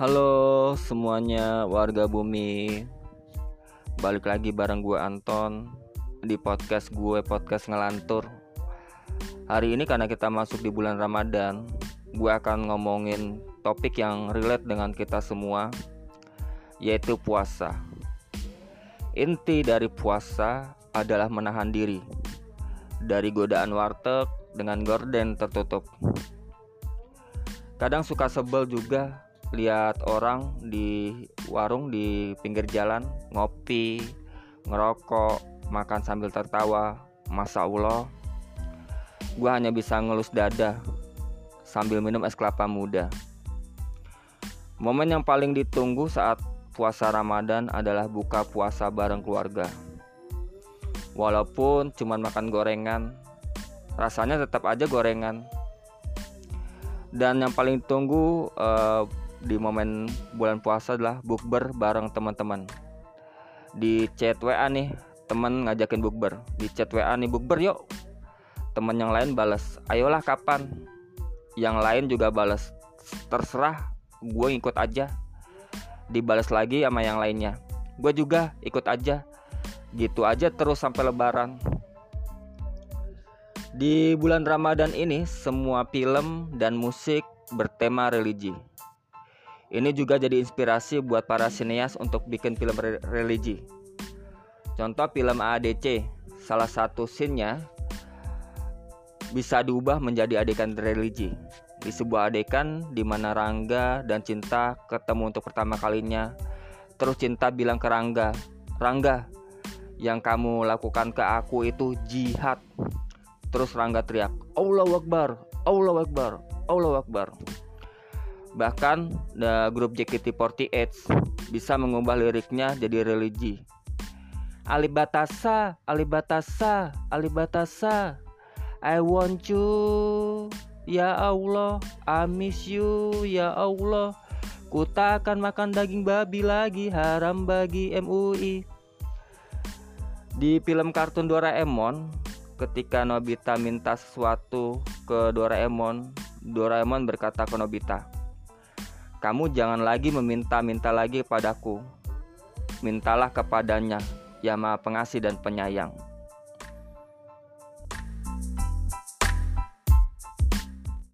Halo semuanya warga bumi. Balik lagi bareng gue Anton Di podcast gue podcast ngelantur. Hari ini karena kita masuk di bulan Ramadan Gue akan ngomongin topik yang relate dengan kita semua Yaitu puasa. Inti dari puasa adalah menahan diri Dari godaan warteg dengan gorden tertutup. Kadang suka sebel juga lihat orang di warung di pinggir jalan ngopi, ngerokok, makan sambil tertawa. Masa Allah, gue hanya bisa ngelus dada sambil minum es kelapa muda. Momen yang paling ditunggu saat puasa Ramadan adalah buka puasa bareng keluarga. Walaupun cuma makan gorengan, rasanya tetap aja gorengan. Dan yang paling tunggu uh, di momen bulan puasa adalah bukber bareng teman-teman. Di chat WA nih teman ngajakin bukber. Di chat WA nih bukber yuk. Teman yang lain balas ayolah kapan? Yang lain juga balas terserah gue ikut aja. Dibalas lagi sama yang lainnya gue juga ikut aja. Gitu aja terus sampai lebaran. Di bulan Ramadan ini semua film dan musik bertema religi ini juga jadi inspirasi buat para sineas untuk bikin film re religi. Contoh film ADC, salah satu scene-nya bisa diubah menjadi adegan religi. Di sebuah adegan di mana Rangga dan Cinta ketemu untuk pertama kalinya. Terus Cinta bilang ke Rangga, "Rangga, yang kamu lakukan ke aku itu jihad." Terus Rangga teriak, "Allahu Akbar, Allahu Akbar, Allahu Akbar." Bahkan the grup JKT48 bisa mengubah liriknya jadi religi. Alibatasa, Alibatasa, Alibatasa. I want you, ya Allah. I miss you, ya Allah. Ku tak akan makan daging babi lagi, haram bagi MUI. Di film kartun Doraemon, ketika Nobita minta sesuatu ke Doraemon, Doraemon berkata ke Nobita, kamu jangan lagi meminta-minta lagi padaku. Mintalah kepadanya, yang maha pengasih dan penyayang.